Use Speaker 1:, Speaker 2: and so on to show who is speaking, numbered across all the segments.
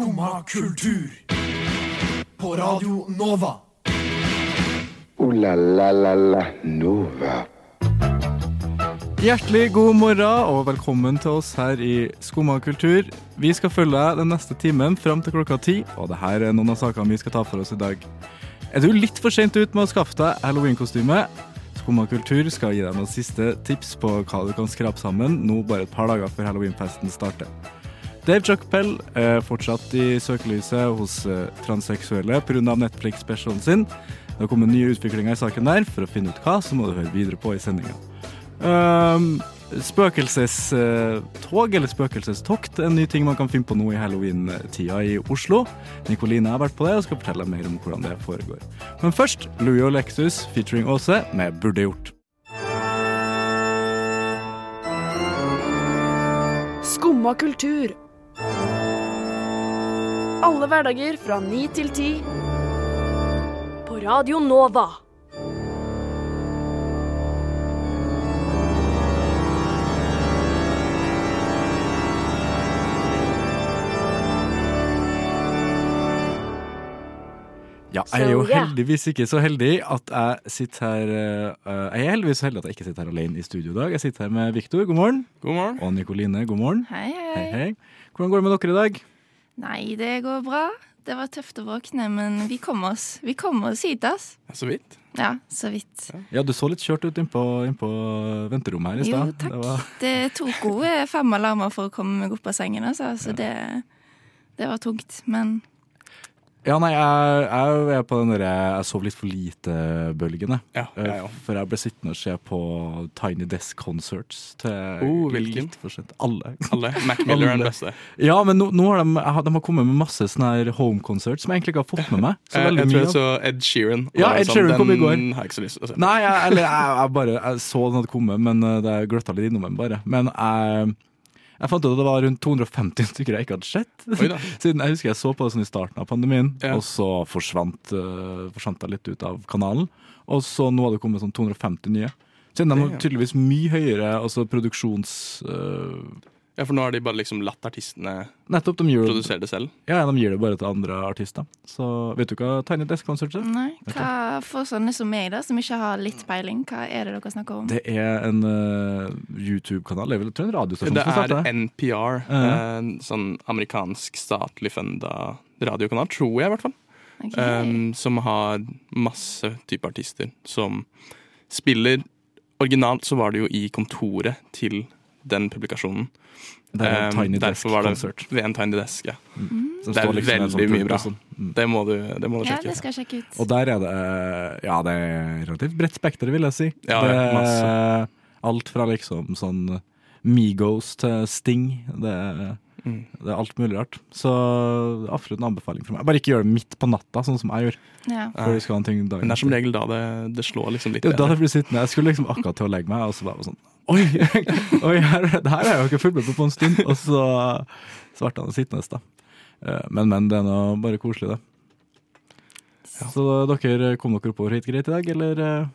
Speaker 1: Skumma kultur. På Radio Nova.
Speaker 2: O-la-la-la-la Nova.
Speaker 3: Hjertelig god morgen og velkommen til oss her i Skumma kultur. Vi skal følge deg den neste timen fram til klokka ti, og det her er noen av sakene vi skal ta for oss i dag. Er du litt for sent ut med å skaffe deg halloweenkostyme? Skumma kultur skal gi deg noen siste tips på hva du kan skrape sammen nå bare et par dager før halloweenfesten starter. Dave Chuckpell er fortsatt i søkelyset hos eh, transseksuelle pga. Netflix-specialen sin. Det har kommet nye utviklinger i saken der. For å finne ut hva, så må du høre videre på i sendinga. Um, spøkelsestog eller spøkelsestokt en ny ting man kan finne på nå i halloween-tida i Oslo. Nikoline har vært på det og skal fortelle mer om hvordan det foregår. Men først Louis og Lexus featuring Åse med Burde gjort.
Speaker 4: Skumma kultur. Alle hverdager fra ni til ti. På Radio Nova.
Speaker 3: Ja, jeg er jo heldigvis ikke så heldig at jeg sitter her uh, Jeg er heldigvis så heldig at jeg ikke sitter her alene i studio i dag. Jeg sitter her med Viktor, god morgen.
Speaker 5: God morgen.
Speaker 3: Og Nikoline, god morgen.
Speaker 6: Hei, hei.
Speaker 3: Hei, hei. Hvordan går det med dere i dag?
Speaker 6: Nei, det går bra. Det var tøft å våkne, men vi kom oss, vi kom oss hit, ass.
Speaker 5: Så vidt.
Speaker 6: Ja, så vidt.
Speaker 3: Ja, du så litt kjørt ut innpå, inn venterommet her i
Speaker 6: Jo, takk.
Speaker 3: Det var-
Speaker 6: Det tok gode fem alarmer for å komme meg opp av sengen, altså. Så det, det var tungt. Men
Speaker 3: Ja, nei, jeg, jeg er på den derre jeg sov litt for lite-bølgen, Ja,
Speaker 5: Ja,
Speaker 3: ja.
Speaker 5: jeg òg.
Speaker 3: For jeg ble sittende og se på Tiny Desk Concerts til
Speaker 5: Oh,
Speaker 3: litt for sent. Alle.
Speaker 5: Alle. Mac Miller er den beste.
Speaker 3: Ja, men nå, nå har de, de har kommet med masse sånne her home concerts som jeg egentlig ikke har fått med meg. Så jeg,
Speaker 5: jeg tror jeg så Ed Sheeran.
Speaker 3: Ja, Ed
Speaker 5: sånn,
Speaker 3: Sheeran kom i går.
Speaker 5: Den har jeg ikke så lyst til å se.
Speaker 3: Nei, jeg, eller jeg, jeg bare jeg så den hadde kommet, men eh, det gløtta litt innom den bare. Men jeg, jeg fant ut at det var rundt 250 stykker jeg ikke hadde sett. Siden jeg husker jeg så på det sånn i starten av pandemien,
Speaker 5: Ja.
Speaker 3: og så forsvant, uh, forsvant jeg litt ut av kanalen. Og så nå har det kommet sånn 250 nye. Siden de har tydeligvis mye høyere altså produksjons... eh,
Speaker 5: Ja, For nå har de bare liksom latt artistene
Speaker 3: nettopp, de gjør,
Speaker 5: produsere det selv.
Speaker 3: ja, de gir det bare til andre artister. Så vet du hva Tiny Desk Concert er?
Speaker 6: nei, hva for sånne som meg, da, som ikke har litt peiling, hva er det dere snakker om?
Speaker 3: Det er en uh, YouTube-kanal. Det jeg tror en radiostasjon
Speaker 5: Det
Speaker 3: som starter
Speaker 5: er
Speaker 3: NPR,
Speaker 5: NPR,
Speaker 3: -huh.
Speaker 5: en sånn amerikansk statlig funda radiokanal, tror jeg i hvert fall.
Speaker 6: Okay.
Speaker 5: Um, som har masse type artister som spiller Originalt så var det jo i kontoret til den publikasjonen.
Speaker 3: Det er en
Speaker 5: Um,
Speaker 3: Tiny Desk
Speaker 5: derfor var det ved en Tiny Desk, ja.
Speaker 3: Mm.
Speaker 5: Det er
Speaker 3: liksom
Speaker 5: veldig
Speaker 3: sånn
Speaker 5: mye bra.
Speaker 3: sånn. Mm.
Speaker 5: Det må du, det må du
Speaker 6: ja,
Speaker 5: sjekke.
Speaker 6: det skal jeg sjekke ut.
Speaker 3: Og der er det Ja, det er relativt bredt spekter, vil jeg si.
Speaker 5: Ja,
Speaker 3: det
Speaker 5: er masse.
Speaker 3: alt fra liksom sånn Migos til Sting. Det er,
Speaker 5: Mm.
Speaker 3: det er alt mulig rart. Så absolutt en anbefaling fra meg. Bare ikke gjør det midt på natta, sånn som jeg gjør.
Speaker 6: Ja.
Speaker 3: Før du skal ha en ting dagen
Speaker 5: Men det er som regel da det, det slår liksom litt
Speaker 3: Det er jo da det blir sittende. Jeg skulle liksom akkurat til å legge meg, og så bare sånn Oi! oi her, det her har jeg jo ikke fulgt med på på en stund. Og så, så ble han sittende, da. Eh, Men, men, det er nå bare koselig, det. Så dere kom dere oppover hit greit i dag, eller? eh?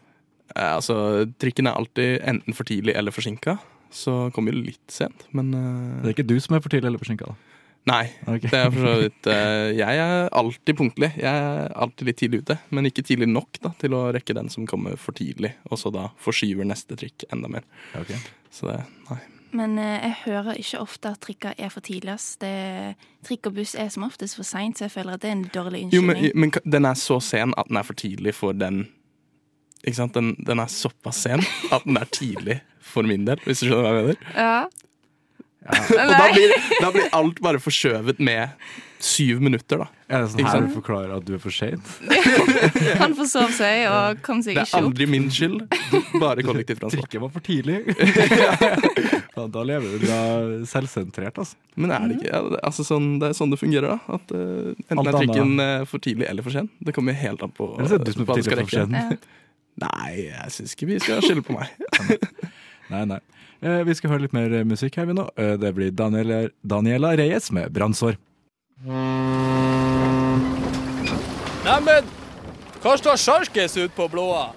Speaker 5: Eh, altså, trikken er alltid enten for tidlig eller forsinka. Så kom jo litt sent, men uh,
Speaker 3: Det er ikke du som er for tidlig eller forsinka, da?
Speaker 5: Nei.
Speaker 3: Okay.
Speaker 5: Det er for så vidt uh, Jeg er alltid punktlig. Jeg er alltid litt tidlig ute, men ikke tidlig nok da, til å rekke den som kommer for tidlig, og så da forskyver neste trikk enda mer.
Speaker 3: Okay. ok.
Speaker 5: Så det Nei.
Speaker 6: Men uh, jeg hører ikke ofte at trikker er for tidlig. ass. Det, trikk og buss er som oftest for seint, så jeg føler at det er en dårlig
Speaker 5: Jo, men, men den er så sen at den er for tidlig for den? Den, den er såpass sen at den er tidlig for min del, hvis du skjønner hva jeg mener.
Speaker 6: Ja.
Speaker 5: Og da blir, da blir alt bare forskjøvet med syv minutter, da.
Speaker 3: Er det sånn
Speaker 5: Ikke
Speaker 3: her
Speaker 5: sant?
Speaker 3: du forklarer at du er for sein?
Speaker 6: Han forsov seg og kom seg ikke opp.
Speaker 5: Det er
Speaker 6: opp.
Speaker 5: aldri min skyld. Bare kollektivtransport.
Speaker 3: Trikken var for tidlig. da, da lever du da selvsentrert, altså.
Speaker 5: Men er det ikke ja, det, altså sånn, det er sånn det fungerer, da? At uh, enten
Speaker 3: Alt
Speaker 5: er trikken annet. for tidlig eller for sen. Det kommer helt an på hva du skal rekke.
Speaker 6: Ja.
Speaker 5: Nei, jeg syns ikke vi skal skylde på meg.
Speaker 3: Nei, nei. Eh, vi skal høre litt mer musikk her vi nå. Eh, det blir Daniela, Daniela Reyes med 'Brannsår'.
Speaker 7: Neimen, hva står sjarkes ut på blåa?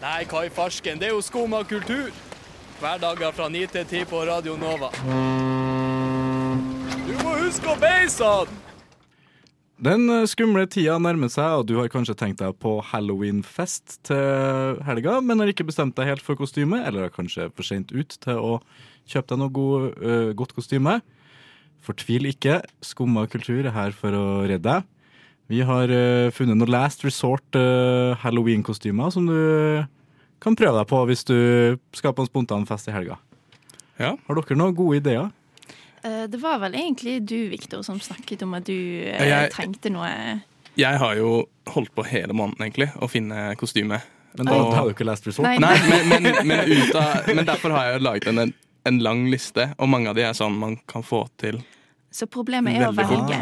Speaker 7: Nei, hva i farsken, det er jo skum av kultur. Hverdager fra 9 til 10 på Radio Nova. Du må huske å beise han!
Speaker 3: Den eh, skumle tida nærmer seg, og du har kanskje tenkt deg på halloweenfest til helga, men har ikke bestemt deg helt for kostyme, eller er kanskje for sent ut til å kjøpe deg noe god, uh, godt kostyme. Fortvil ikke, Skumma kultur er her for å redde deg. Vi har uh, funnet noen last resort uh, halloween-kostymer som du kan prøve deg på hvis du skal på en spontan fest i helga.
Speaker 5: Ja.
Speaker 3: Har dere noen gode ideer?
Speaker 6: Eh, Det var vel egentlig du, Viktor, som snakket om at du eh,
Speaker 5: Jeg-
Speaker 6: trengte noe
Speaker 5: Jeg har jo holdt på hele måneden egentlig å finne kostyme.
Speaker 3: Men da,
Speaker 5: har
Speaker 3: da det ikke last resort.
Speaker 6: Nei,
Speaker 5: Nei, men, men, men, ut av, men derfor har jeg laget en, en lang liste, og mange av de er sånn man kan få til.
Speaker 6: Så problemet er å velge.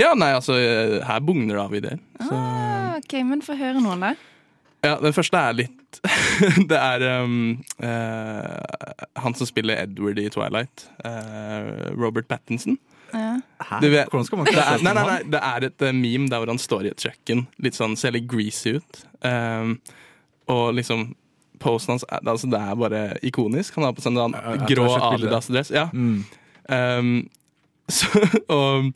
Speaker 5: Ja, nei, altså, her bugner det av ideer. Så,
Speaker 6: Ah, OK, men få høre noen, da.
Speaker 5: Ja, den første er litt Det er um, uh, han som spiller Edward i Twilight. Uh, Robert Pattinson.
Speaker 6: Ja.
Speaker 3: Hæ?
Speaker 5: Vet-
Speaker 3: Hvordan skal man
Speaker 5: Det
Speaker 3: kle
Speaker 5: er, nei, nei, nei, det er et uh, meme der hvor han står i et kjøkken. Litt sånn, Ser litt greasy ut. Um, og liksom Posten hans er, altså, Det er bare ikonisk. Han har på seg en
Speaker 3: sånn
Speaker 5: grå. Adidas-dress. Ja.
Speaker 3: Mm.
Speaker 5: Um, så, og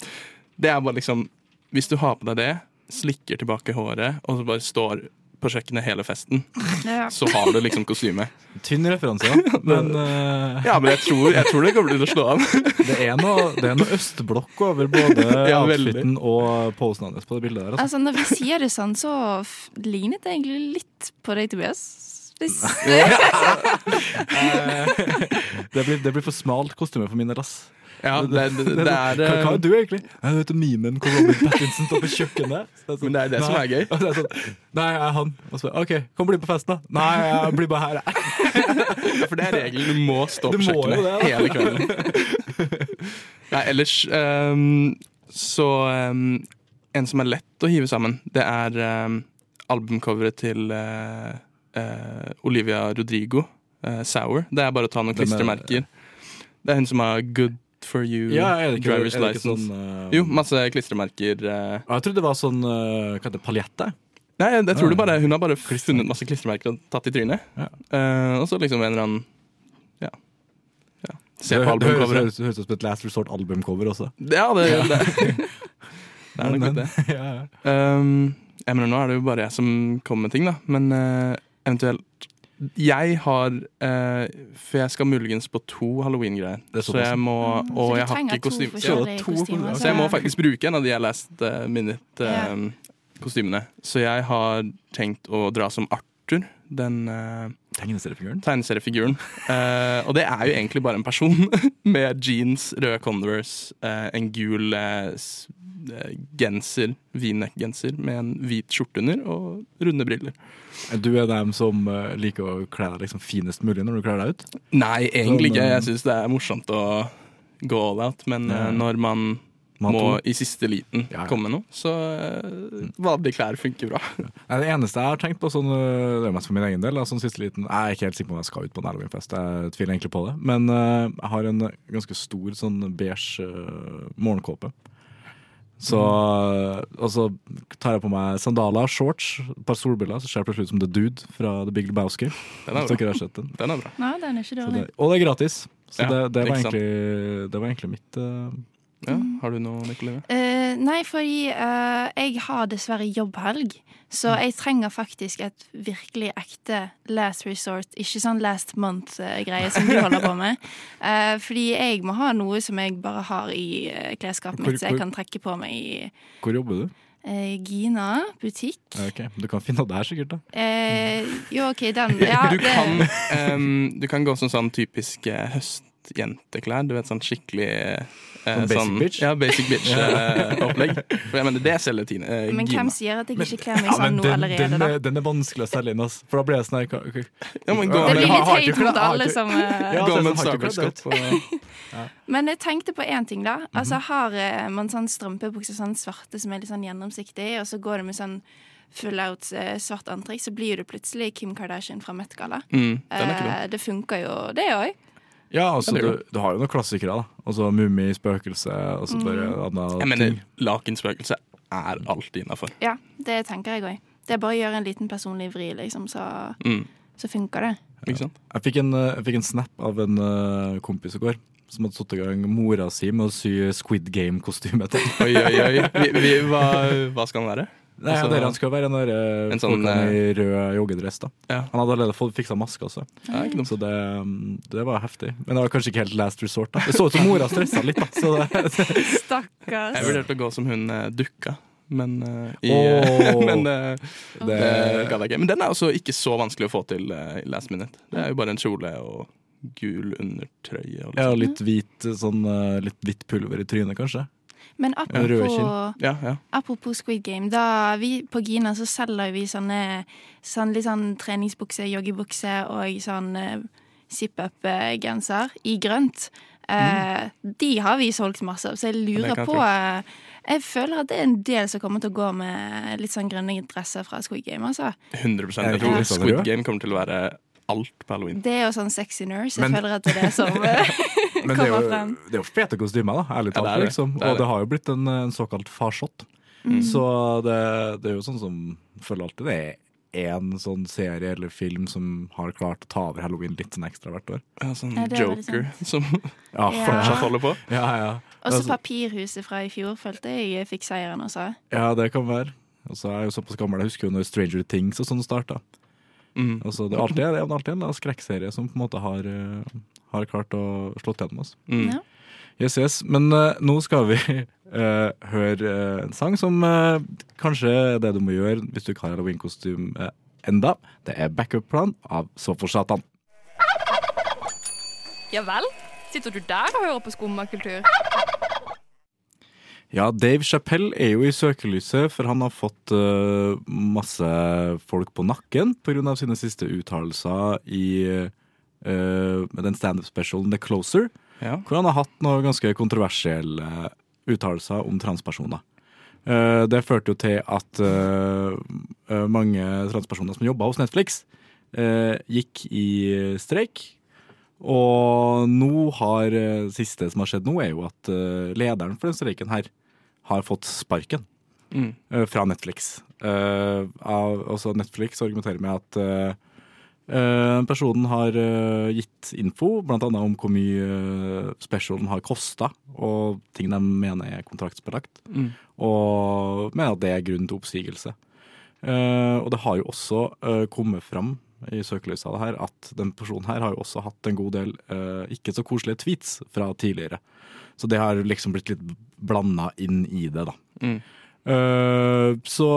Speaker 5: det er bare liksom Hvis du har på deg det, slikker tilbake håret og så bare står på kjøkkenet hele festen,
Speaker 6: Ja.
Speaker 5: så har du liksom kostyme.
Speaker 3: Tynn referanse. Men uh...
Speaker 5: Ja, men jeg tror, jeg tror det kommer til å slå an.
Speaker 3: det, er noe, det er noe østblokk over både
Speaker 5: Ja,
Speaker 3: outfiten og posen hans på det bildet der. Altså.
Speaker 6: Altså, når vi sier det sånn, så f lignet det egentlig litt på deg, Tobias. Hvis,
Speaker 3: Det, blir, det blir for smalt kostyme for min del, ass.
Speaker 5: Ja, det, det, det er
Speaker 3: hva, hva
Speaker 5: eh,
Speaker 3: er du egentlig? Jeg vet memen hvor Robert Pattinson står på kjøkkenet. Så
Speaker 5: Men det er det som er gøy.
Speaker 3: Og er sånn, Nei, jeg er han. Og så, OK, kom bli på festen, da. Nei, jeg blir bare her, jeg.
Speaker 5: For det er regelen. Du må stå på kjøkkenet
Speaker 3: det,
Speaker 5: hele kvelden. Nei, ellers um, så um, En som er lett å hive sammen, det er um, albumcoveret til uh, uh, Olivia Rodrigo, uh, 'Sour'. Det er bare å ta noen
Speaker 3: er-
Speaker 5: klistremerker. Det er hun som har 'Good for you',
Speaker 3: Ja, er det ikke, er det ikke
Speaker 5: license.
Speaker 3: sånn uh,
Speaker 5: Jo, masse klistremerker. Uh,
Speaker 3: Jeg trodde det var sånn uh, Hva heter det, paljette?
Speaker 5: Nei, jeg, jeg tror det bare, Hun har bare funnet masse klistremerker og tatt i trynet.
Speaker 3: Ja.
Speaker 5: Og så liksom en eller annen Ja. ja. Se på
Speaker 3: albumcoveret. det høres, ut som et Last Resort-albumcover også.
Speaker 5: Ja, det, det, det er nok det.
Speaker 3: ja, ja.
Speaker 5: Um, jeg mener, nå er det jo bare jeg som kommer med ting, da. Men eventuelt Jeg har eh, For jeg skal muligens på to halloween-greier.
Speaker 3: Er
Speaker 5: Så jeg må
Speaker 6: Mm,
Speaker 5: Og jeg har ikke kostyme.
Speaker 3: Så
Speaker 5: Så jeg må faktisk bruke en av de jeg last uh, minute-kostymene. så jeg har tenkt å dra som Arthur, den uh,
Speaker 3: Tegneseriefiguren.
Speaker 5: tegneseriefiguren. Uh, og det er jo egentlig bare en person med jeans, røde Converse, uh, en gul uh, genser, v-neck-genser med en hvit skjorte under og runde briller.
Speaker 3: Du er dem som liker å kle deg liksom finest mulig når du kler deg ut?
Speaker 5: Nei, egentlig ikke. Jeg syns det er morsomt å gå all out, men når man
Speaker 3: Man
Speaker 5: må i siste liten
Speaker 3: Ja, ja.
Speaker 5: komme med noe, så uh, vanlige klær funker bra.
Speaker 3: Nei, Det eneste jeg har tenkt på, sånn, øh, det er mest for min egen del, sånn siste liten, jeg er ikke helt sikker på om jeg skal ut på en halloweenfest. Jeg tviler egentlig på det. Men uh, jeg har en ganske stor sånn beige uh, morgenkåpe. Så, øh, og så tar jeg på meg sandaler, shorts, et par solbriller, så ser jeg plutselig ut som The Dude fra The Big Lebowski.
Speaker 5: Den er bra.
Speaker 3: den.
Speaker 5: Den er bra.
Speaker 6: Nei, den er ikke
Speaker 3: det, og det er gratis. Så
Speaker 5: Ja,
Speaker 3: det, det, var egentlig, det var egentlig mitt øh,
Speaker 5: Ja. Har du noe, Nikoline?
Speaker 6: Uh, nei, fordi uh, jeg har dessverre jobbhelg. Så
Speaker 3: Mm.
Speaker 6: jeg trenger faktisk et virkelig ekte last resort, ikke sånn last month-greie som du holder på med. Uh, fordi jeg må ha noe som jeg bare har i uh, klesskapet mitt, så jeg kan trekke på meg i
Speaker 3: Hvor jobber du?
Speaker 6: eh, Gina butikk.
Speaker 3: Ok, Du kan finne det her, sikkert. da
Speaker 6: Eh, jo, OK, den ja,
Speaker 5: du, kan, um, du kan gå som sånn typisk eh, høstjenteklær. Du vet, sånn skikkelig eh,
Speaker 3: Sånn basic bitch?
Speaker 5: Ja, basic bitch-opplegg. For jeg mener, det selger Tine. eh,
Speaker 6: Men hvem sier at jeg ikke kler meg
Speaker 3: Ja,
Speaker 6: sånn
Speaker 3: men
Speaker 6: nå
Speaker 3: den,
Speaker 6: allerede,
Speaker 3: den,
Speaker 6: da?
Speaker 3: er, den er vanskelig å selge inn, altså. For da blir jeg sånn her hva-
Speaker 5: Ja, men
Speaker 3: Det
Speaker 6: blir
Speaker 3: har-
Speaker 6: litt høyt mot alle som eh,
Speaker 3: Ja,
Speaker 5: gå med
Speaker 3: har ikke kledd
Speaker 6: Men jeg tenkte på én ting, da.
Speaker 3: Mhm.
Speaker 6: Altså Har eh, man sånn strømpebukser sånn svarte som er litt sånn gjennomsiktig, og så går det med sånn full out eh, svart antrekk, så blir du plutselig Kim Kardashian fra Met-galla.
Speaker 5: Mm.
Speaker 6: Eh, det funker jo, det òg.
Speaker 3: Ja, altså, du, du har jo noen klassikere. da Altså Mummi, Spøkelse og så bare andre
Speaker 5: Jeg mener, lakenspøkelse er alltid innafor.
Speaker 6: Ja, det tenker jeg òg. Det er bare å gjøre en liten personlig vri, liksom, så,
Speaker 5: Mm,
Speaker 6: så funker det.
Speaker 5: ikke sant?
Speaker 3: Jeg fikk en, eh, jeg fikk en snap av en uh, kompis i går som hadde satt i gang mora si med å sy Squid Game-kostyme til.
Speaker 5: Oi, oi, oi. Vi, vi, hva, hva skal han være?
Speaker 3: Nei,
Speaker 5: Altså,
Speaker 3: dere, han skulle være den der eh,
Speaker 5: en sånn,
Speaker 3: i rød joggedress. da.
Speaker 5: Ja.
Speaker 3: Han hadde allerede fått fiksa maske også,
Speaker 5: Ja,
Speaker 3: så det, mm, det var heftig. Men det var kanskje ikke helt last resort. da. Det så ut som mora stressa litt, da. Så det,
Speaker 6: Stakkars.
Speaker 5: Jeg vurderte å gå som hun eh, dukka, men eh, i,
Speaker 3: oh,
Speaker 5: Men eh,
Speaker 3: det,
Speaker 5: det gadd jeg ikke. Men den er også ikke så vanskelig å få til eh, i last minute. Det er jo bare en kjole og gul undertrøye. Og
Speaker 3: ja,
Speaker 5: liksom.
Speaker 3: litt hvit, sånn, eh, litt hvitt pulver i trynet, kanskje.
Speaker 6: Men apropos,
Speaker 5: ja, ja.
Speaker 6: apropos Squid Game, da vi på Gina så selger vi sånne, sånn litt sånn treningsbukse, joggebukse og sånn uh, zip-up-genser i grønt. Eh, De har vi solgt masse av, så jeg
Speaker 5: Mm.
Speaker 6: lurer på eh, Jeg føler at det er en del som kommer til å gå med litt sånn grønne dresser fra Squid Game. altså.
Speaker 5: 100
Speaker 3: Er
Speaker 5: Jeg tror Squid? Game kommer til å være alt på halloween.
Speaker 6: Det er jo sånn sexy nurse. Jeg
Speaker 3: Men-
Speaker 6: føler at det er det som
Speaker 3: kommer det er, jo,
Speaker 6: frem.
Speaker 3: det er jo fete kostymer, da, ærlig
Speaker 5: Ja,
Speaker 3: talt.
Speaker 5: det det.
Speaker 3: liksom.
Speaker 5: Det
Speaker 3: Og det har jo blitt en, en såkalt farsott.
Speaker 6: Mm.
Speaker 3: Så det, det er jo sånn som føler alltid det er én sånn serie eller film som har klart å ta over halloween litt sånn ekstra hvert år.
Speaker 5: Ja, sånn
Speaker 6: Ja, er
Speaker 5: Joker som
Speaker 3: Ja,
Speaker 6: Ja.
Speaker 5: fortsatt holder på.
Speaker 3: ja, ja.
Speaker 6: Også
Speaker 3: Altså-
Speaker 6: Papirhuset fra i fjor følte jeg fikk seieren også.
Speaker 3: ja, det kan være. Og så er jeg jo såpass gammel, jeg husker jo når Stranger Things og sånn starta.
Speaker 5: Mm.
Speaker 3: Altså, det er alltid, det er alltid en skrekkserie som på en måte har, eh, har klart å slå gjennom oss.
Speaker 5: Mm.
Speaker 6: Ja.
Speaker 3: Yes, yes. Men uh, nå skal vi uh, høre uh, en sang som kanskje er det du må gjøre hvis du ikke har halloweenkostyme enda. Det er Backup Plan av Sofor Satan.
Speaker 4: Ja vel? Sitter du der og hører på skummakultur?
Speaker 3: Ja, Dave Chappelle er jo i søkelyset, for han har fått uh, masse folk på nakken pga. sine siste uttalelser i uh, den standup-specialen The Closer,
Speaker 5: Ja.
Speaker 3: hvor han har hatt noen ganske kontroversielle uttalelser om transpersoner. Uh, det førte jo til at mange transpersoner som jobba hos Netflix, gikk i streik. Og nå har siste som har skjedd nå, er jo at lederen for den streiken her har fått sparken
Speaker 5: Mm.
Speaker 3: eh, fra Netflix. Uh, av, altså Netflix argumenterer med at Uh, personen har uh, gitt info, annet om hvor mye uh, specialen har kosta, og ting de mener er kontraktsbelagt,
Speaker 5: Mm.
Speaker 3: og mener at det er grunn til oppsigelse. Og det har jo også kommet fram i søkelyset av det her at den personen her har jo også hatt en god del ikke så koselige tweets fra tidligere. Så det har liksom blitt litt blanda inn i det, da.
Speaker 5: Mm.
Speaker 3: Uh, så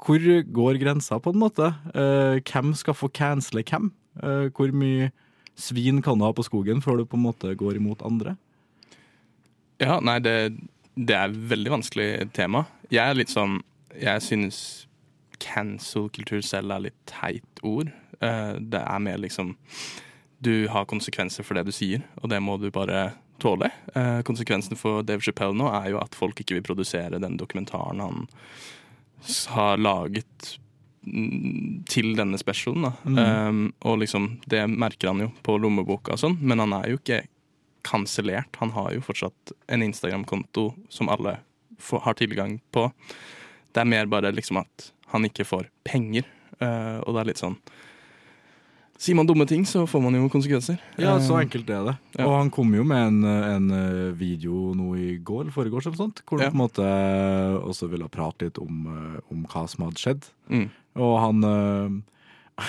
Speaker 3: hvor går grensa, på en måte? Uh, hvem skal få cancele hvem? Uh, hvor mye svin kan du ha på skogen før du på en måte går imot andre?
Speaker 5: Ja, nei, det, det er et veldig vanskelig tema. Jeg er litt sånn Jeg synes cancel-kultur selv er litt teit ord. Det er mer liksom Du har konsekvenser for det du sier, og det må du bare tåle. Eh, konsekvensen for Dave Chappelle nå er jo at folk ikke vil produsere den dokumentaren han har laget mm, til denne specialen. Da. Um, og liksom, det merker han jo på lommeboka og sånn, men han er jo ikke kansellert. Han har jo fortsatt en Instagram-konto som alle får, har tilgang på. Det er mer bare liksom at han ikke får penger, uh, og det er litt sånn Sier man dumme ting, så får man jo konsekvenser.
Speaker 3: Ja, så
Speaker 5: Eh,
Speaker 3: enkelt er det.
Speaker 5: ja.
Speaker 3: Og han kom jo med en, en eh, video nå i går, eller foregårs eller sånt, hvor han
Speaker 5: Ja.
Speaker 3: på en måte også ville prate litt om, eh, om hva som hadde skjedd.
Speaker 5: Mm.
Speaker 3: Og han eh,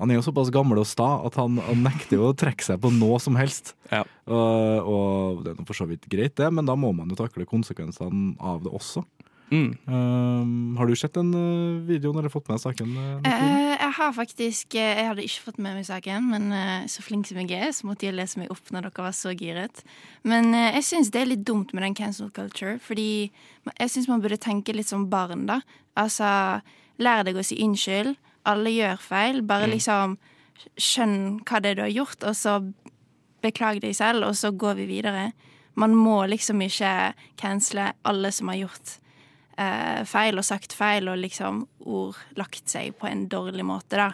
Speaker 3: Han er jo såpass gammel og sta at han, han nekter jo å trekke seg på noe som helst.
Speaker 5: Ja.
Speaker 3: Og, og det er for så vidt greit, det, men da må man jo takle konsekvensene av det også.
Speaker 5: Mm.
Speaker 3: Um, har du sett den uh, videoen eller fått med deg saken? uh,
Speaker 6: Eh, jeg har faktisk eh, Jeg hadde ikke fått med meg saken, men uh, så flink som jeg er, så måtte jeg lese meg opp når dere var så giret. Men uh, jeg syns det er litt dumt med den cancel culture, fordi jeg syns man burde tenke litt som barn, da. Altså, lær deg å si unnskyld. Alle gjør feil. Bare liksom skjønn hva det er du har gjort, og så beklag deg selv, og så går vi videre. Man må liksom ikke cancele alle som har gjort eh, feil og sagt feil og liksom ord lagt seg på en dårlig måte, da.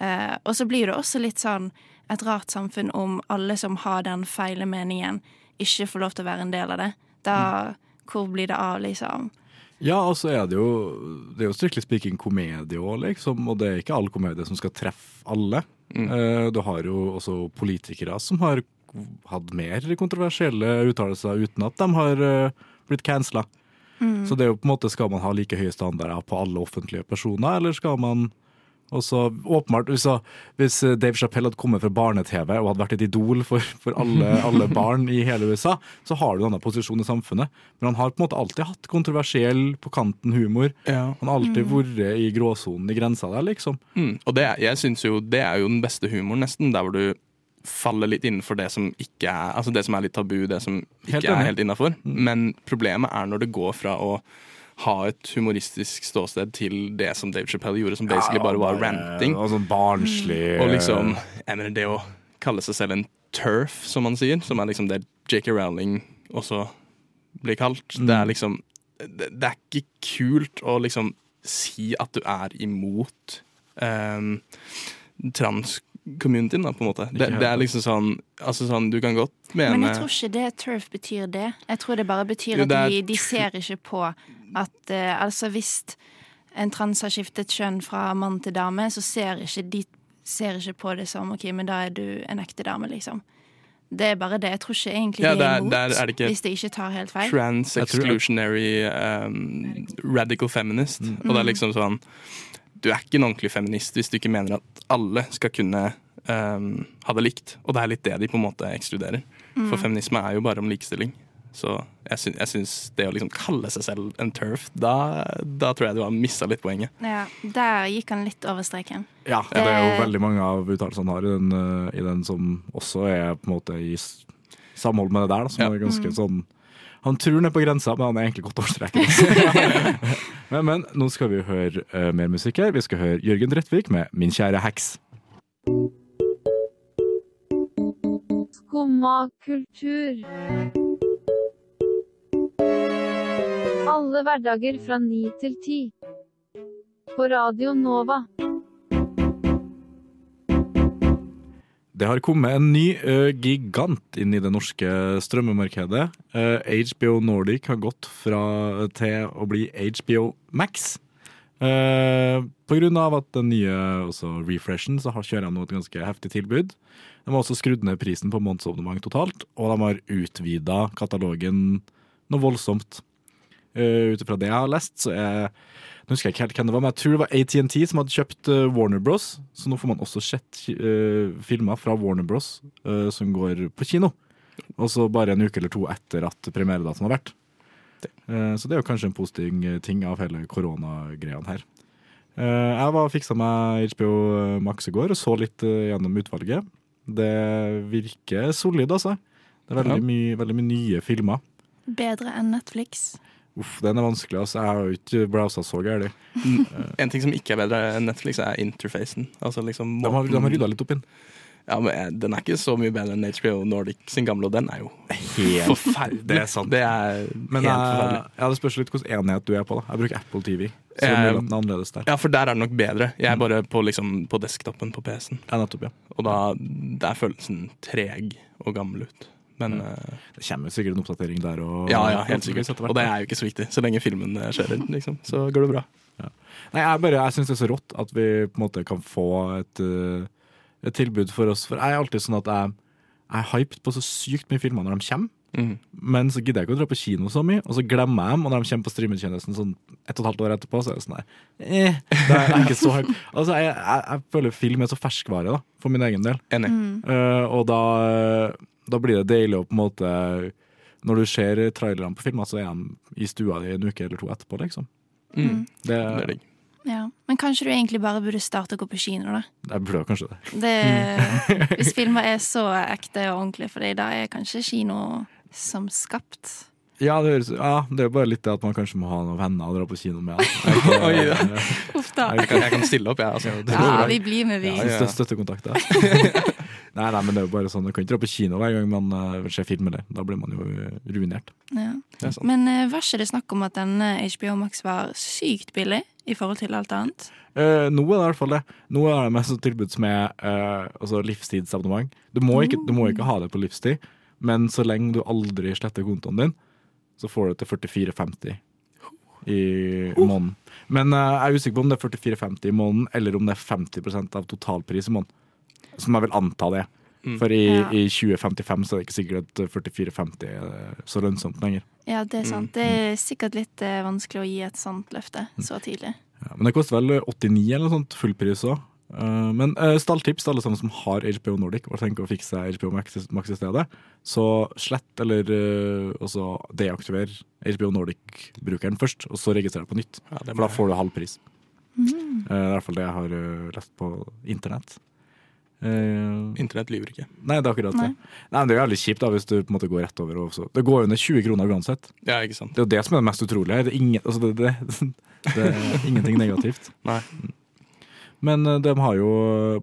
Speaker 6: Eh, og så blir det også litt sånn et rart samfunn om alle som har den feile meningen, ikke får lov til å være en del av det. Da Hvor blir det av, liksom?
Speaker 3: Ja, og så er det jo Det er jo strictly speaking komedie òg, liksom. Og det er ikke all komedie som skal treffe alle.
Speaker 5: Mm.
Speaker 3: Eh, du har jo også politikere som har hatt mer kontroversielle uttalelser uten at de har eh, blitt cancela. Så det er jo på en måte, skal man ha like høye standarder på alle offentlige personer, eller skal man også åpenbart, hvis, hvis Dave Chappelle hadde kommet fra barne-TV og hadde vært et idol for, for alle, alle barn i hele USA, så har du en annen posisjon i samfunnet. Men han har på en måte alltid hatt kontroversiell, på kanten humor.
Speaker 5: Ja.
Speaker 3: Han har alltid vært i gråsonen, i grensa der, liksom.
Speaker 5: Mm. Og det, jeg synes jo det er jo den beste humoren, nesten. Der hvor du faller litt innenfor det som ikke er Altså det som er litt tabu, det som ikke
Speaker 3: Helt. Mm.
Speaker 5: er helt innafor. Men problemet er når det går fra å ha et humoristisk ståsted til det som Dave Chappelle gjorde, som basically bare var ranting.
Speaker 3: Og sånn barnslig
Speaker 5: Og liksom, jeg mener det å kalle seg selv en turf, som man sier, som er liksom det J.K. Rowling også blir kalt, det
Speaker 3: Mm.
Speaker 5: er liksom det, det er ikke kult å liksom si at du er imot um, trans-communityen, da, på en måte. Det, det er liksom sånn Altså sånn, du kan godt mene
Speaker 6: Men jeg tror ikke det turf betyr det. Jeg tror det bare betyr at
Speaker 5: er
Speaker 6: de, de ser ikke på at uh, Altså hvis en trans har skiftet kjønn fra mann til dame, så ser ikke de ser ikke på det som OK, men da er du en ekte dame, liksom. Det er bare det. Jeg tror ikke egentlig
Speaker 5: Ja,
Speaker 6: det er imot,
Speaker 5: der er det
Speaker 6: hvis det ikke tar helt feil.
Speaker 5: trans-exclusionary um, radical feminist.
Speaker 3: Mm.
Speaker 5: Og det er liksom sånn Du er ikke en ordentlig feminist hvis du ikke mener at alle skal kunne um, ha det likt. Og det er litt det de på en måte ekskluderer. For feminisme er jo bare om likestilling. Så jeg sy jeg syns det å liksom kalle seg selv en turf, da, da tror jeg du har mista litt poenget.
Speaker 6: Ja, der gikk han litt over streken.
Speaker 3: Ja, det er jo veldig mange av uttalelsene han har i den, eh, i den som også er på en måte i samhold med det der. Da, som
Speaker 5: Ja.
Speaker 3: er ganske sånn Han tror han er på grensa, men han er egentlig godt over streken. men, men nå skal vi høre uh, mer musikk her. Vi skal høre Jørgen Drettvik med 'Min kjære heks'.
Speaker 8: Skumma kultur. Alle hverdager fra ni til ti. På Radio Nova.
Speaker 3: Det har kommet en ny uh, gigant inn i det norske strømmemarkedet. Uh, HBO Nordic har gått fra til å bli HBO Max. Uh, på grunn av at den nye refreshen, så har kjører de et ganske heftig tilbud. De har også skrudd ned prisen på månedsabonnement totalt, og de har utvida katalogen noe voldsomt. Uh, Ut ifra det jeg har lest, så er Nå husker jeg ikke helt hvem det var, men jeg tror det var ATNT som hadde kjøpt uh, Warner Bros. Så nå får man også sett uh, filmer fra Warner Bros. uh, som går på kino. Og så bare en uke eller to etter at premieredatoen har vært. Eh, så det er jo kanskje en positiv ting av hele koronagreiene her. Eh, jeg var fiksa meg HBO Max i går og så litt gjennom utvalget. Det virker solid, altså. Det er veldig,
Speaker 5: Ja.
Speaker 3: mye, veldig mye nye filmer.
Speaker 6: Bedre enn Netflix.
Speaker 3: Uff, den er vanskelig. Altså. Jeg har jo ikke browsa så gærent.
Speaker 5: En ting som ikke er bedre enn Netflix, er interfacen. Altså liksom
Speaker 3: De har, de har rydda litt opp inn.
Speaker 5: Ja, men eh, Den er ikke så mye bedre enn HBO Nordic sin gamle, og den er jo
Speaker 3: Helt
Speaker 5: forferdelig.
Speaker 3: Det er sant.
Speaker 5: Det er
Speaker 3: Men
Speaker 5: helt
Speaker 3: jeg,
Speaker 5: forferdelig.
Speaker 3: ja, det spørs litt hvilken enhet du er på. da Jeg bruker Apple TV. Så er
Speaker 5: Eh,
Speaker 3: er annerledes der.
Speaker 5: Ja, for der er det nok bedre. Jeg er bare på, liksom, på desktopen på PC-en.
Speaker 3: Ja, nettopp, ja.
Speaker 5: Og da der følelsen treg og gammel ut. Men eh,
Speaker 3: Det kommer sikkert en oppdatering der. òg.
Speaker 5: ja, ja, helt sikkert. Og det er jo ikke så viktig. Så lenge filmen eh, skjer, liksom, så går det bra.
Speaker 3: Nei, Jeg, bare- jeg syns det er så rått at vi på en måte kan få et, eh, et tilbud for oss. For jeg er alltid sånn at jeg, jeg er hyped på så sykt mye filmer når de kommer.
Speaker 5: Mm.
Speaker 3: Men så gidder jeg ikke å dra på kino så mye, og så glemmer jeg dem. Og når de kommer på streametjenesten sånn ett og et halvt år etterpå, så er det sånn der eh, det er ikke så hype. Altså, jeg, jeg, jeg føler film er så ferskvare, da, for min egen del.
Speaker 5: Enig.
Speaker 3: Uh, og da, da blir det deilig å på en måte Når du ser trailerne på filmer, så er de i stua di en uke eller to etterpå, liksom.
Speaker 5: Mm.
Speaker 3: Det,
Speaker 5: Det er digg.
Speaker 6: Ja. Men kanskje du egentlig bare burde starte å gå på kino, da.
Speaker 3: jeg burde kanskje det.
Speaker 6: Det, hvis filmer er så ekte og ordentlige for deg, da er kanskje kino som skapt.
Speaker 3: Ja, det, høres, ja, det er jo bare litt det at man kanskje må ha noen venner å dra på kino med. Jeg
Speaker 6: Uff da.
Speaker 5: Jeg kan, jeg kan stille opp, jeg. Altså.
Speaker 6: Ja, vi blir med, vi.
Speaker 3: Ja, ja. Stø- Støttekontakter. nei, nei, men det er jo bare sånn Du kan ikke dra på kino hver gang man uh, ser film, eller. Da blir man jo eh, ruinert.
Speaker 6: Ja.
Speaker 5: Er.
Speaker 6: Men uh, var ikke det snakk om at denne HBO Max var sykt billig i forhold til alt annet?
Speaker 3: Uh, nå er det i hvert fall det. Nå er det mest tilbud som er altså livstidsabonnement. Du må, ikke, du må ikke ha det på livstid, men så lenge du aldri sletter kontoen din, så får du det til 44,50 i måneden. Men jeg er usikker på om det er 44,50 i måneden, eller om det er 50% av totalpris i måneden. Som jeg vil anta det.
Speaker 5: Mm.
Speaker 3: For i,
Speaker 6: Ja.
Speaker 3: i 2055 så er det ikke sikkert at 4450 er så lønnsomt lenger.
Speaker 6: Ja, det er sant. Det er sikkert litt eh, vanskelig å gi et sånt løfte så tidlig.
Speaker 3: Ja, men det koster vel 89 eller noe sånt, fullpris òg. men uh, stalltips til alle sammen som har HBO Nordic og tenker å fikse HBO Max, Max i stedet. Så slett eller uh, deaktiver HBO Nordic-brukeren først, og så registrer deg på nytt.
Speaker 5: Ja,
Speaker 3: For da får du halv pris.
Speaker 6: Mm.
Speaker 3: Uh, det er i hvert fall det jeg har eh, lest på internett. Eh,
Speaker 5: Internett lyver ikke.
Speaker 3: nei, det er akkurat
Speaker 6: Nei.
Speaker 3: det. Nei, men Det er jo veldig kjipt da hvis du på en måte går rett over. Også. Det går jo ned 20 kroner uansett.
Speaker 5: Ja, ikke sant.
Speaker 3: Det er jo det som er det mest utrolige her. Det er, ingen, altså det, det, det er ingenting negativt.
Speaker 5: Nei.
Speaker 3: Men eh, de har jo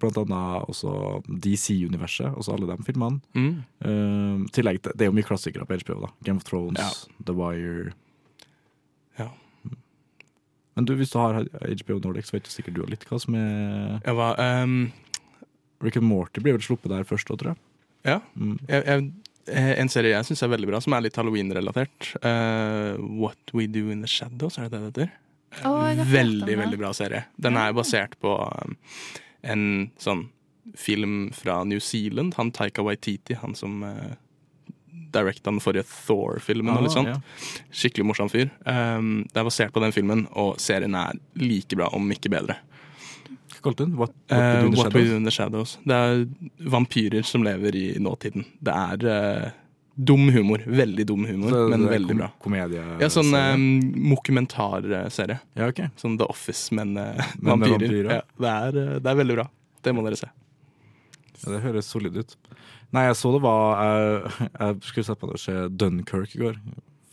Speaker 3: blant annet også DC-universet, også alle de filmene.
Speaker 5: Mm.
Speaker 3: Uh, tillegg til, Det er jo mye klassikere på HBO. da Game of Thrones,
Speaker 5: Ja.
Speaker 3: The Wire.
Speaker 5: Ja.
Speaker 3: Men du, hvis du har HBO Nordic, så vet du sikkert du har litt hva som er
Speaker 5: Jeg var ehm,
Speaker 3: Rick and Morty blir vel sluppet der først òg, tror jeg.
Speaker 5: Ja.
Speaker 3: Mm.
Speaker 5: Jeg, jeg, eh, en serie jeg syns er veldig bra, som er litt halloween-relatert. Uh, What We Do In The Shadows, er det det det heter?
Speaker 6: Oh, jeg har
Speaker 5: veldig,
Speaker 6: det.
Speaker 5: veldig bra serie. Den er basert på um, en sånn film fra New Zealand. Han Taika Waititi, han som uh, directa den forrige Thor-filmen. og litt
Speaker 3: Ah,
Speaker 5: sånt.
Speaker 3: ja.
Speaker 5: Skikkelig morsom fyr. Um, det er basert på den filmen, og serien er like bra, om ikke bedre.
Speaker 3: Kalte du den? What, what, uh, Do the
Speaker 5: What We Do in the Shadows. Det er vampyrer som lever i nåtiden. Det er uh, dum humor. Veldig dum humor,
Speaker 3: det,
Speaker 5: men
Speaker 3: det
Speaker 5: veldig
Speaker 3: kom-
Speaker 5: bra.
Speaker 3: Komedie
Speaker 5: Ja, sånn um, mokumentarserie.
Speaker 3: Ja, okay.
Speaker 5: Sånn The Office, men uh,
Speaker 3: Men
Speaker 5: vampyrer.
Speaker 3: vampyrer.
Speaker 5: Ja, det, er, eh, det er veldig bra. Det må dere se.
Speaker 3: Ja, det høres solid ut. Nei, jeg så det var Jeg, jeg skulle sett på det se Dunkerque i går.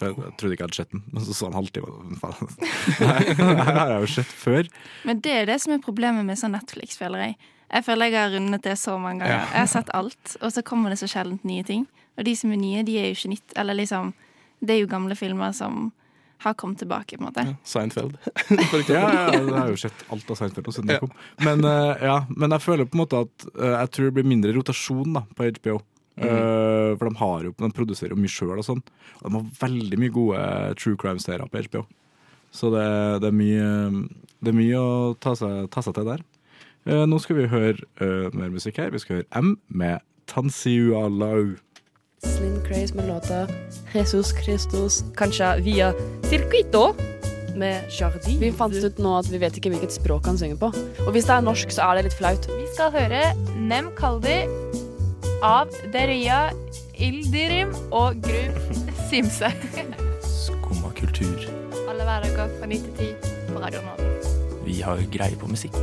Speaker 3: For jeg, jeg trodde ikke jeg hadde sett den, men så så han halvtime. faen. Nei, det her har jeg jo sett før.
Speaker 6: Men det er det som er problemet med sånn Netflix, føler jeg. Jeg føler jeg har rundet det så mange ganger.
Speaker 5: Ja.
Speaker 6: Jeg har sett alt, og så kommer det så sjelden nye ting. Og de som er nye, de er jo ikke nytt. Eller liksom Det er jo gamle filmer som har kommet tilbake, på en måte.
Speaker 5: Ja, Seinfeld.
Speaker 3: Ja, ja, jeg har jo sett alt av Seinfeld siden
Speaker 5: Ja.
Speaker 3: det kom. Men, uh, ja, men jeg føler på en måte at uh, jeg tror det blir mindre rotasjon da, på HBO. Eh, for de, har jo, de produserer jo mye sjøl og sånn. Og de har veldig mye gode true crime-serier på HBO. Så det, det, er mye, det er mye å ta seg, ta seg til der. Uh, nå skal vi høre uh, mer musikk her. Vi skal høre M med Tansiualau.
Speaker 4: Slim Craze med låta Jesus Christus, kanskje via Circuito med Jardin. Vi fant ut nå at vi vet ikke hvilket språk han synger på. Og hvis det er norsk, så er det litt flaut.
Speaker 9: Vi skal høre Nem Kaldi av Deria Ildirim og Grub Simse.
Speaker 10: Skumma kultur.
Speaker 9: Alle hverdager fra 9 til 10 på Radio Nova.
Speaker 10: Vi har greie på musikk.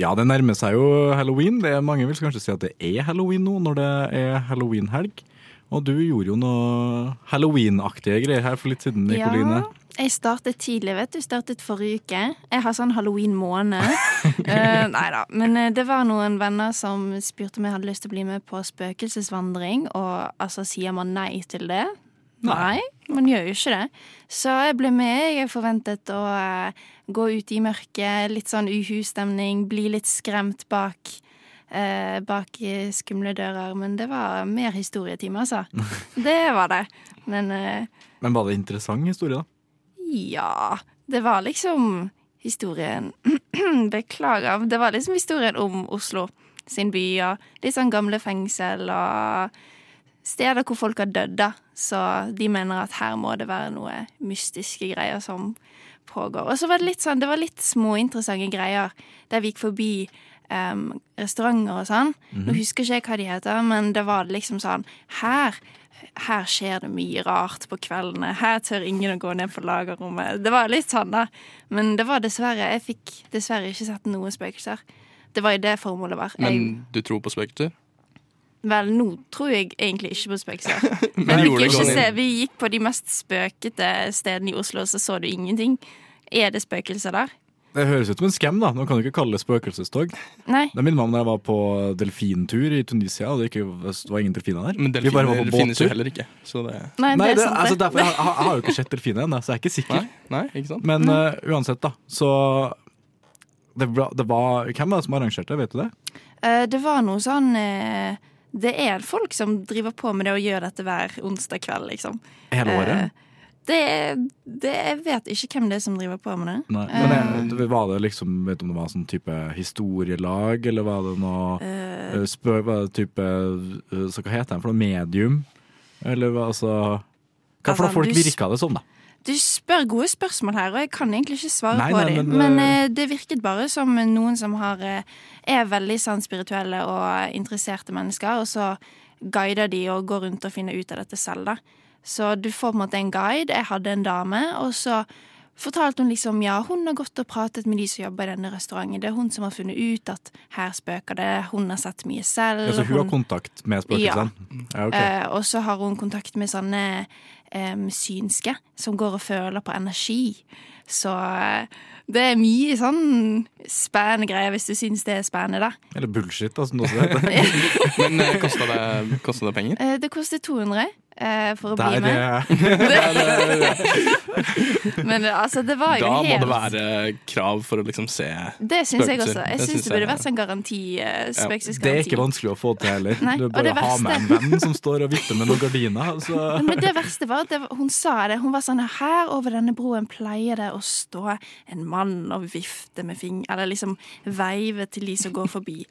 Speaker 3: Ja, det nærmer seg jo halloween. Det er Mange vil kanskje si at det er halloween nå, når det er halloweenhelg. Og du gjorde jo noe halloween-aktige greier her for litt siden, Nikoline.
Speaker 6: Jeg startet tidlig, vet du. Startet forrige uke. Jeg har sånn halloween-måned. uh, nei da. Men eh, det var noen venner som spurte om jeg hadde lyst til å bli med på spøkelsesvandring, og altså sier man nei til det? Nei, man gjør jo ikke det. Så jeg ble med. Jeg forventet å uh, gå ut i mørket, litt sånn uhu-stemning, bli litt skremt bak eh, bak eh, skumle dører. Men det var mer historietime, altså. det var det. Men eh,
Speaker 3: Men var det interessant historie, da?
Speaker 6: Ja, det var liksom historien Beklager. Det var liksom historien om Oslo sin by, og litt sånn gamle fengsel og steder hvor folk har dødd, da. Så de mener at her må det være noe mystiske greier som pågår. Og så var det litt sånn, det var litt småinteressante greier der vi gikk forbi um, restauranter og sånn. Nå husker ikke jeg hva de heter, men det var liksom sånn Her her skjer det mye rart på kveldene. Her tør ingen å gå ned på lagerrommet. Det var litt sånn, da. Men det var dessverre Jeg fikk dessverre ikke sett noen spøkelser. Det var jo det formålet var. Jeg,
Speaker 5: Men du tror på spøkelser?
Speaker 6: vel, nå tror jeg egentlig ikke på spøkelser.
Speaker 5: Men
Speaker 6: vi,
Speaker 5: gikk
Speaker 6: ikke se, vi gikk på de mest spøkete stedene i Oslo, og så så du ingenting. Er det spøkelser der?
Speaker 3: Det høres ut som en skam, da. Nå kan du ikke kalle det spøkelsestog.
Speaker 6: Nei.
Speaker 3: Det minner meg om da jeg var på delfintur i Tunisia, og det, ikke, det var ingen delfiner der.
Speaker 5: Men
Speaker 3: Vi bare var
Speaker 5: delfiner
Speaker 3: på
Speaker 5: finnes jo heller ikke. Så det
Speaker 6: Nei,
Speaker 3: Nei,
Speaker 6: det er
Speaker 3: altså,
Speaker 6: det.
Speaker 3: derfor, jeg, har- jeg har jo ikke sett delfiner ennå, så jeg er ikke sikker.
Speaker 5: Nei, nei ikke sant?
Speaker 3: Men uh, uansett, da. Så det var, det var Hvem var det som arrangerte, det, vet du det?
Speaker 6: Uh, det var noe sånn uh, Det er folk som driver på med det og gjør dette hver onsdag kveld, liksom.
Speaker 3: Hele året?
Speaker 6: Eh, det, det Jeg vet ikke hvem det er som driver på med det.
Speaker 3: Nei.
Speaker 6: Eh,
Speaker 3: Men jeg, var det liksom Vet du om det var sånn type historielag, eller var det noe
Speaker 6: uh,
Speaker 3: eh, spør, Var det type eh, Så hva heter det for noe? Medium? Eller hva altså Hva for
Speaker 6: Altså,
Speaker 3: noe folk
Speaker 6: du
Speaker 3: virka det som, da?
Speaker 6: Du spør gode spørsmål her, og jeg kan egentlig ikke svare
Speaker 3: Nei,
Speaker 6: på dem.
Speaker 3: men,
Speaker 6: Men,
Speaker 3: eh,
Speaker 6: eh, det virket bare som noen som har, eh, er veldig sånn spirituelle og interesserte mennesker, og så guider de og går rundt og finner ut av dette selv, da. Så du får på en måte en guide. Jeg hadde en dame, og så fortalte hun liksom ja, hun har gått og pratet med de som jobber i denne restauranten. Det er hun som har funnet ut at her spøker det. Hun har sett mye selv.
Speaker 3: Altså, hun har kontakt med spøkelsene? Ja. ok.
Speaker 6: Eh, og så har hun kontakt med sånne em, synske som går og føler på energi. Så eh, det er mye sånn spennende greier, hvis du syns det er spennende, da.
Speaker 3: Eller bullshit, da, som det også heter.
Speaker 5: Men eh, kosta det, det penger?
Speaker 6: Eh, det koster 200 eh, for å
Speaker 3: Der,
Speaker 6: bli med. Men altså, det var jo
Speaker 5: Da må det være krav for å liksom se
Speaker 6: Det syns jeg også. Jeg syns det burde vært sånn garanti. Eh,
Speaker 3: det er ikke vanskelig å få til heller.
Speaker 6: Nei,
Speaker 3: Du bare
Speaker 6: det
Speaker 3: ha med en venn som står og vipper med noen gardiner. Så.
Speaker 6: Men det verste var at hun sa det. Hun var sånn Her over denne broen pleier det å stå en mann og vifte med fing... Eller liksom veive til de som går forbi.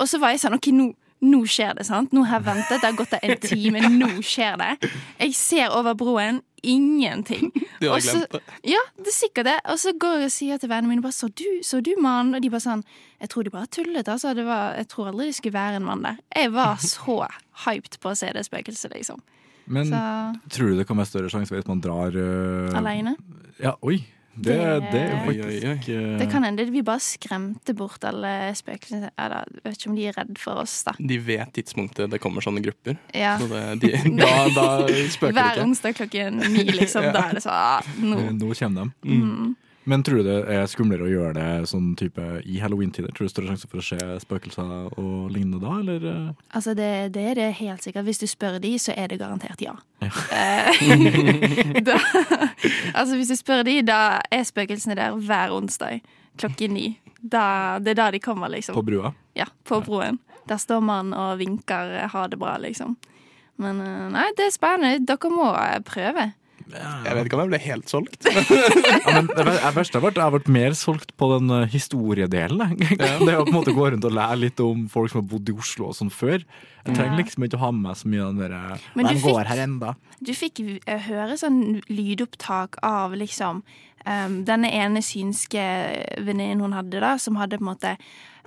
Speaker 6: Og så var jeg sånn OK, nå, nå skjer det, sant? Nå har jeg ventet, det har gått en time, nå skjer det. Jeg ser over broen. Ingenting.
Speaker 5: Du
Speaker 6: har Også,
Speaker 5: glemt det.
Speaker 6: Ja, det er sikkert det. Og så går jeg og sier til vennene mine bare, så du, så du mann? Og de bare sånn Jeg tror de bare tullet. Altså. Det var, jeg tror aldri det skulle være en mann der. Jeg var så hyped på å se det spøkelset, liksom.
Speaker 3: Men
Speaker 6: Så-
Speaker 3: tror du det kan være større sjanse hvis man drar uh,
Speaker 6: Aleine.
Speaker 3: Ja, oi. Det,
Speaker 6: Det-
Speaker 3: det er jo
Speaker 5: Oi, oi,
Speaker 3: faktisk eh,
Speaker 6: Det kan hende vi bare skremte bort alle spøkelsene. Jeg vet ikke om de er redd for oss, da.
Speaker 5: De vet tidspunktet det kommer sånne grupper.
Speaker 6: Ja.
Speaker 5: Så det, de, da, da spøker det
Speaker 6: Hver onsdag klokken ni, liksom.
Speaker 5: Ja.
Speaker 6: Da er det sånn nå.
Speaker 3: Nå kommer de.
Speaker 6: Mm.
Speaker 3: Men tror du det er skumlere å gjøre det sånn type i halloween-tider? Tror du det er større sjanse for å se spøkelser og lignende da, eller? eh?
Speaker 6: Altså, det, det er det helt sikkert. Hvis du spør de, så er det garantert ja.
Speaker 3: Ja.
Speaker 6: Eh, da, altså, hvis du spør de, da er spøkelsene der hver onsdag klokken ni. Da, det er da de kommer, liksom.
Speaker 3: På brua?
Speaker 6: Ja, på broen. Der står man og vinker eh, ha det bra, liksom. Men nei, det er spennende. Dere må prøve.
Speaker 5: Jeg vet ikke om jeg ble helt solgt.
Speaker 3: Ja, men det verste har vært, jeg har vært mer solgt på den eh, historiedelen. Det å på en måte gå rundt og lære litt om folk som har bodd i Oslo og sånn før. Jeg trenger liksom ikke å ha med meg så mye av den derre Hvem går
Speaker 6: fikk-
Speaker 3: her enda?
Speaker 6: Du fikk eh, høre sånn lydopptak av liksom um, denne ene synske venninnen hun hadde, da, som hadde på en måte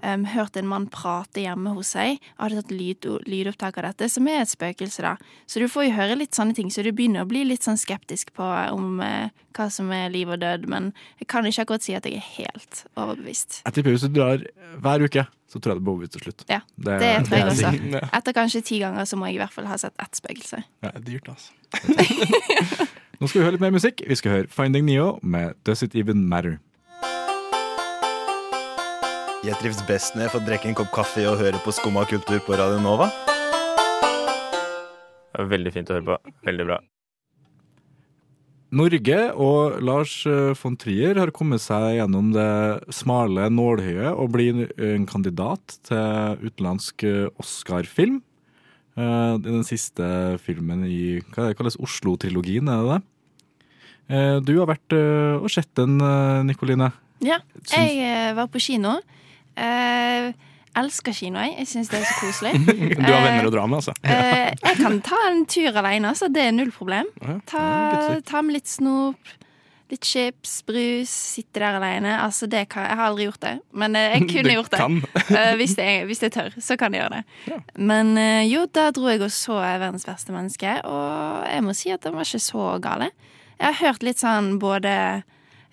Speaker 6: em, hørt en mann prate hjemme hos seg, og hadde tatt lyd, lydopptak av dette, som er et spøkelse, da. Så du får jo høre litt sånne ting, så du begynner å bli litt sånn skeptisk på om uh, hva som er liv og død, men jeg kan ikke akkurat si at jeg er helt overbevist.
Speaker 3: Jeg tipper hvis du drar hver uke, så tror jeg det blir overbevist til slutt.
Speaker 6: Ja,
Speaker 3: Det-
Speaker 6: det, tror jeg også. Etter kanskje ti ganger så må jeg i hvert fall ha sett ett spøkelse.
Speaker 5: Det er dyrt, altså.
Speaker 3: Nå skal vi høre litt mer musikk. Vi skal høre Finding Neo med Does It Even Matter.
Speaker 11: Jeg trives best når jeg får drikke en kopp kaffe og høre på Skumma kultur på Radio Nova.
Speaker 12: Det er Veldig fint å høre på. Veldig bra.
Speaker 3: Norge og Lars eh, von Trier har kommet seg gjennom det smale nålhøyet og blir en kandidat til utenlandsk eh, Oscar-film. Eh, Det er den siste filmen i hva det kalles Oslo-trilogien, er det det? Eh, Du har vært og sett den, Nikoline.
Speaker 6: Ja, jeg var på kino. Eh, elsker kino, jeg. Jeg syns det er så koselig.
Speaker 5: Du har venner å dra med, altså.
Speaker 6: Eh, jeg kan ta en tur alene, altså. det er null problem. Ta, ta med litt snop, litt chips, brus, sitte der alene. Altså, det kan, jeg har aldri gjort det, men eh, jeg kunne gjort det. Eh, hvis, jeg, hvis jeg tør, så kan jeg gjøre det. Men uh, jo, da dro jeg og så Verdens verste menneske, og jeg må si at den var ikke så gale. Jeg har hørt litt sånn både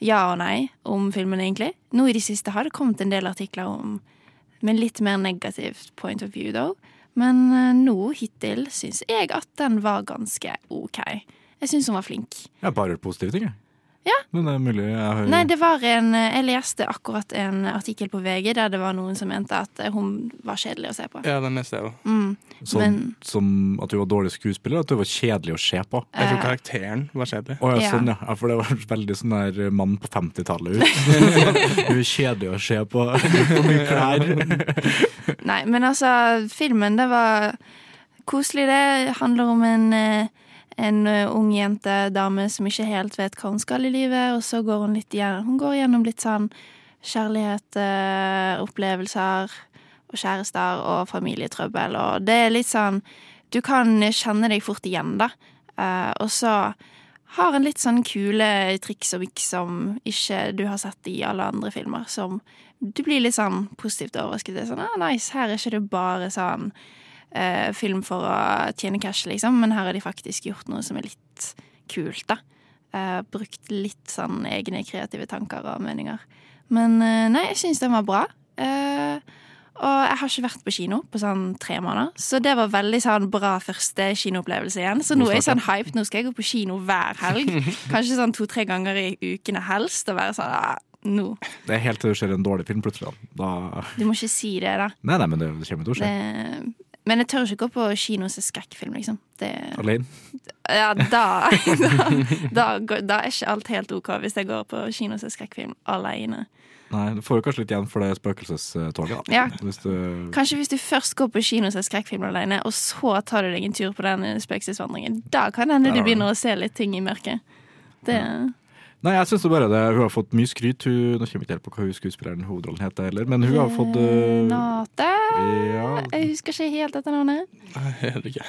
Speaker 6: ja og nei om filmen, egentlig. Nå i det siste har det kommet en del artikler om med litt mer negativt point of view, though. Men eh, nå hittil syns jeg at den var ganske OK. Jeg syns hun var flink.
Speaker 3: Jeg bare hørt positive ting, jeg.
Speaker 6: Ja.
Speaker 3: Men det er mulig jeg har
Speaker 6: Nei, det var en Jeg leste akkurat en artikkel på VG der det var noen som mente at eh, hun var kjedelig å se på.
Speaker 5: Ja, den leste jeg òg.
Speaker 6: Mm.
Speaker 3: Sånn,
Speaker 6: Men
Speaker 3: som at hun var dårlig skuespiller, at hun var kjedelig å se på.
Speaker 5: Jeg tror
Speaker 6: Eh.
Speaker 5: karakteren var kjedelig.
Speaker 3: Oh, ja,
Speaker 6: Ja.
Speaker 3: sånn, ja. ja. For det var veldig sånn der mann på 50-tallet ut. hun er kjedelig å se på. For mye klær.
Speaker 6: Nei, men altså, filmen, det var koselig, det. Handler om en, eh, en eh, ung jente, dame, som ikke helt vet hva hun skal i livet, og så går hun litt igjen, hun går gjennom litt sånn kjærlighet, eh, opplevelser og kjærester og familietrøbbel, og det er litt sånn Du kan kjenne deg fort igjen, da. Eh, og så har en litt sånn kule triks og miks som ikke du har sett i alle andre filmer, som du blir litt sånn positivt overrasket. Det er sånn, ah, nice, her er ikke det bare sånn eh, film for å tjene cash, liksom, men her har de faktisk gjort noe som er litt kult, da. Eh, brukt litt sånn egne kreative tanker og meninger. Men eh, nei, jeg syns den var bra. Eh, og jeg har ikke vært på kino på sånn tre måneder, så det var veldig sånn bra første kinoopplevelse igjen. Så nå er jeg sånn hyped. Nå skal jeg gå på kino hver helg. Kanskje sånn to-tre ganger i ukene helst. Og være sånn ah, nå.
Speaker 3: Det er helt til det skjer en dårlig film plutselig. Da.
Speaker 6: Du må ikke si det, da.
Speaker 3: Nei, nei, men det, det kommer til å skje.
Speaker 6: Det, men jeg tør ikke gå på kino og se skrekkfilm, liksom. Det,
Speaker 3: Alene?
Speaker 6: ja, da, da, da, da er ikke alt helt OK hvis jeg går på kino og ser skrekkfilm alene.
Speaker 3: Nei, du får jo kanskje litt igjen for det spøkelsestoget.
Speaker 6: Ja.
Speaker 3: Hvis du
Speaker 6: Kanskje hvis du først går på kino og ser skrekkfilm alene, og så tar du deg en tur på den spøkelsesvandringen. Da kan det hende du begynner å se litt ting i mørket. Det,
Speaker 3: Nei, jeg syns bare det. Hun har fått mye skryt. Hun, nå kommer jeg ikke helt på hva hun skuespilleren hovedrollen heter heller, men hun har fått uh,
Speaker 6: Renate
Speaker 3: Ja,
Speaker 6: Jeg husker ikke helt etter navnet.
Speaker 5: Heller ikke.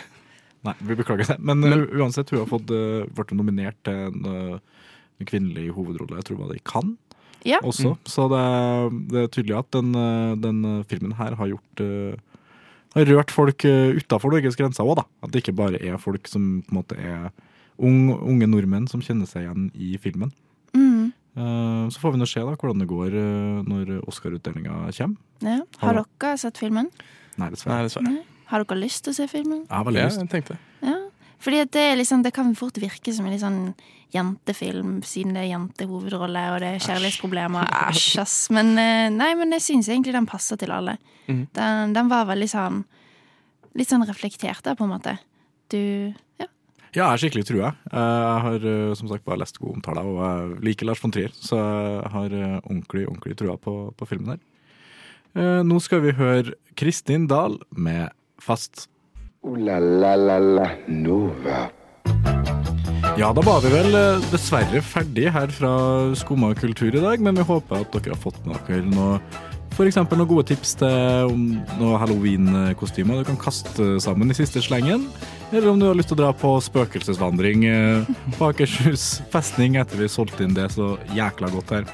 Speaker 3: Nei, vi beklager det. Men, men uansett, hun har fått, uh, vært nominert til en, uh, en kvinnelig hovedrolle. Jeg tror det var det i Cannes
Speaker 6: Ja.
Speaker 3: også. Så det, det er tydelig at den, den filmen her har gjort uh, Har rørt folk utafor Norges grenser òg, da. At det ikke bare er folk som på en måte er unge, unge nordmenn som kjenner seg igjen i filmen. Uh, så får vi nå se da hvordan det går uh, når Oscar-utdelinga kommer.
Speaker 6: Ja. Har dere sett filmen?
Speaker 3: Nei, dessverre.
Speaker 6: Nei. Har dere lyst til å se filmen?
Speaker 3: Jeg har veldig
Speaker 5: Ja,
Speaker 3: lyst.
Speaker 5: jeg tenkte.
Speaker 6: Ja. Fordi det, er liksom, det kan fort virke som en litt sånn jentefilm, siden det er jentehovedrolle og det er kjærlighetsproblemer. Æsj, ass. Men, eh, nei, men jeg syns egentlig den passer til alle.
Speaker 5: Mm.
Speaker 6: Den, den var veldig sånn Litt sånn reflektert, da, på en måte. Du Ja.
Speaker 3: Ja, jeg er skikkelig trua. Jeg har uh, som sagt bare lest gode omtaler, og jeg liker Lars von Trier, så jeg har uh, ordentlig, ordentlig trua på, på filmen her. Uh, nå skal vi høre Kristin Dahl med Fast.
Speaker 2: Ooh la la la la Nova.
Speaker 3: Ja, da var vi vel eh, dessverre ferdig her fra Skumma kultur i dag, men vi håper at dere har fått med dere noe eksempel noen gode tips til om noe halloween-kostymer du kan kaste sammen i siste slengen. Eller om du har lyst til å dra på spøkelsesvandring eh, på Akershus festning etter vi solgte inn det så jækla godt her.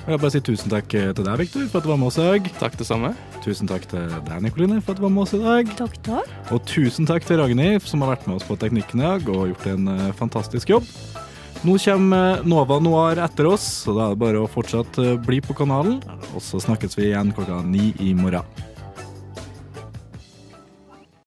Speaker 3: Og jeg bare si tusen takk eh, til deg, Viktor, for at du var med oss i dag.
Speaker 5: Takk det samme.
Speaker 3: Tusen takk til deg, Nikoline, for at du var med oss i dag.
Speaker 6: Takk, takk.
Speaker 3: Og tusen takk til Ragnhild, som har vært med oss på Teknikken i dag og gjort en eh, fantastisk jobb. Nå kommer eh, Nova Noir etter oss, så da er det bare å fortsatt eh, bli på kanalen. Og så snakkes vi igjen klokka ni i morgen.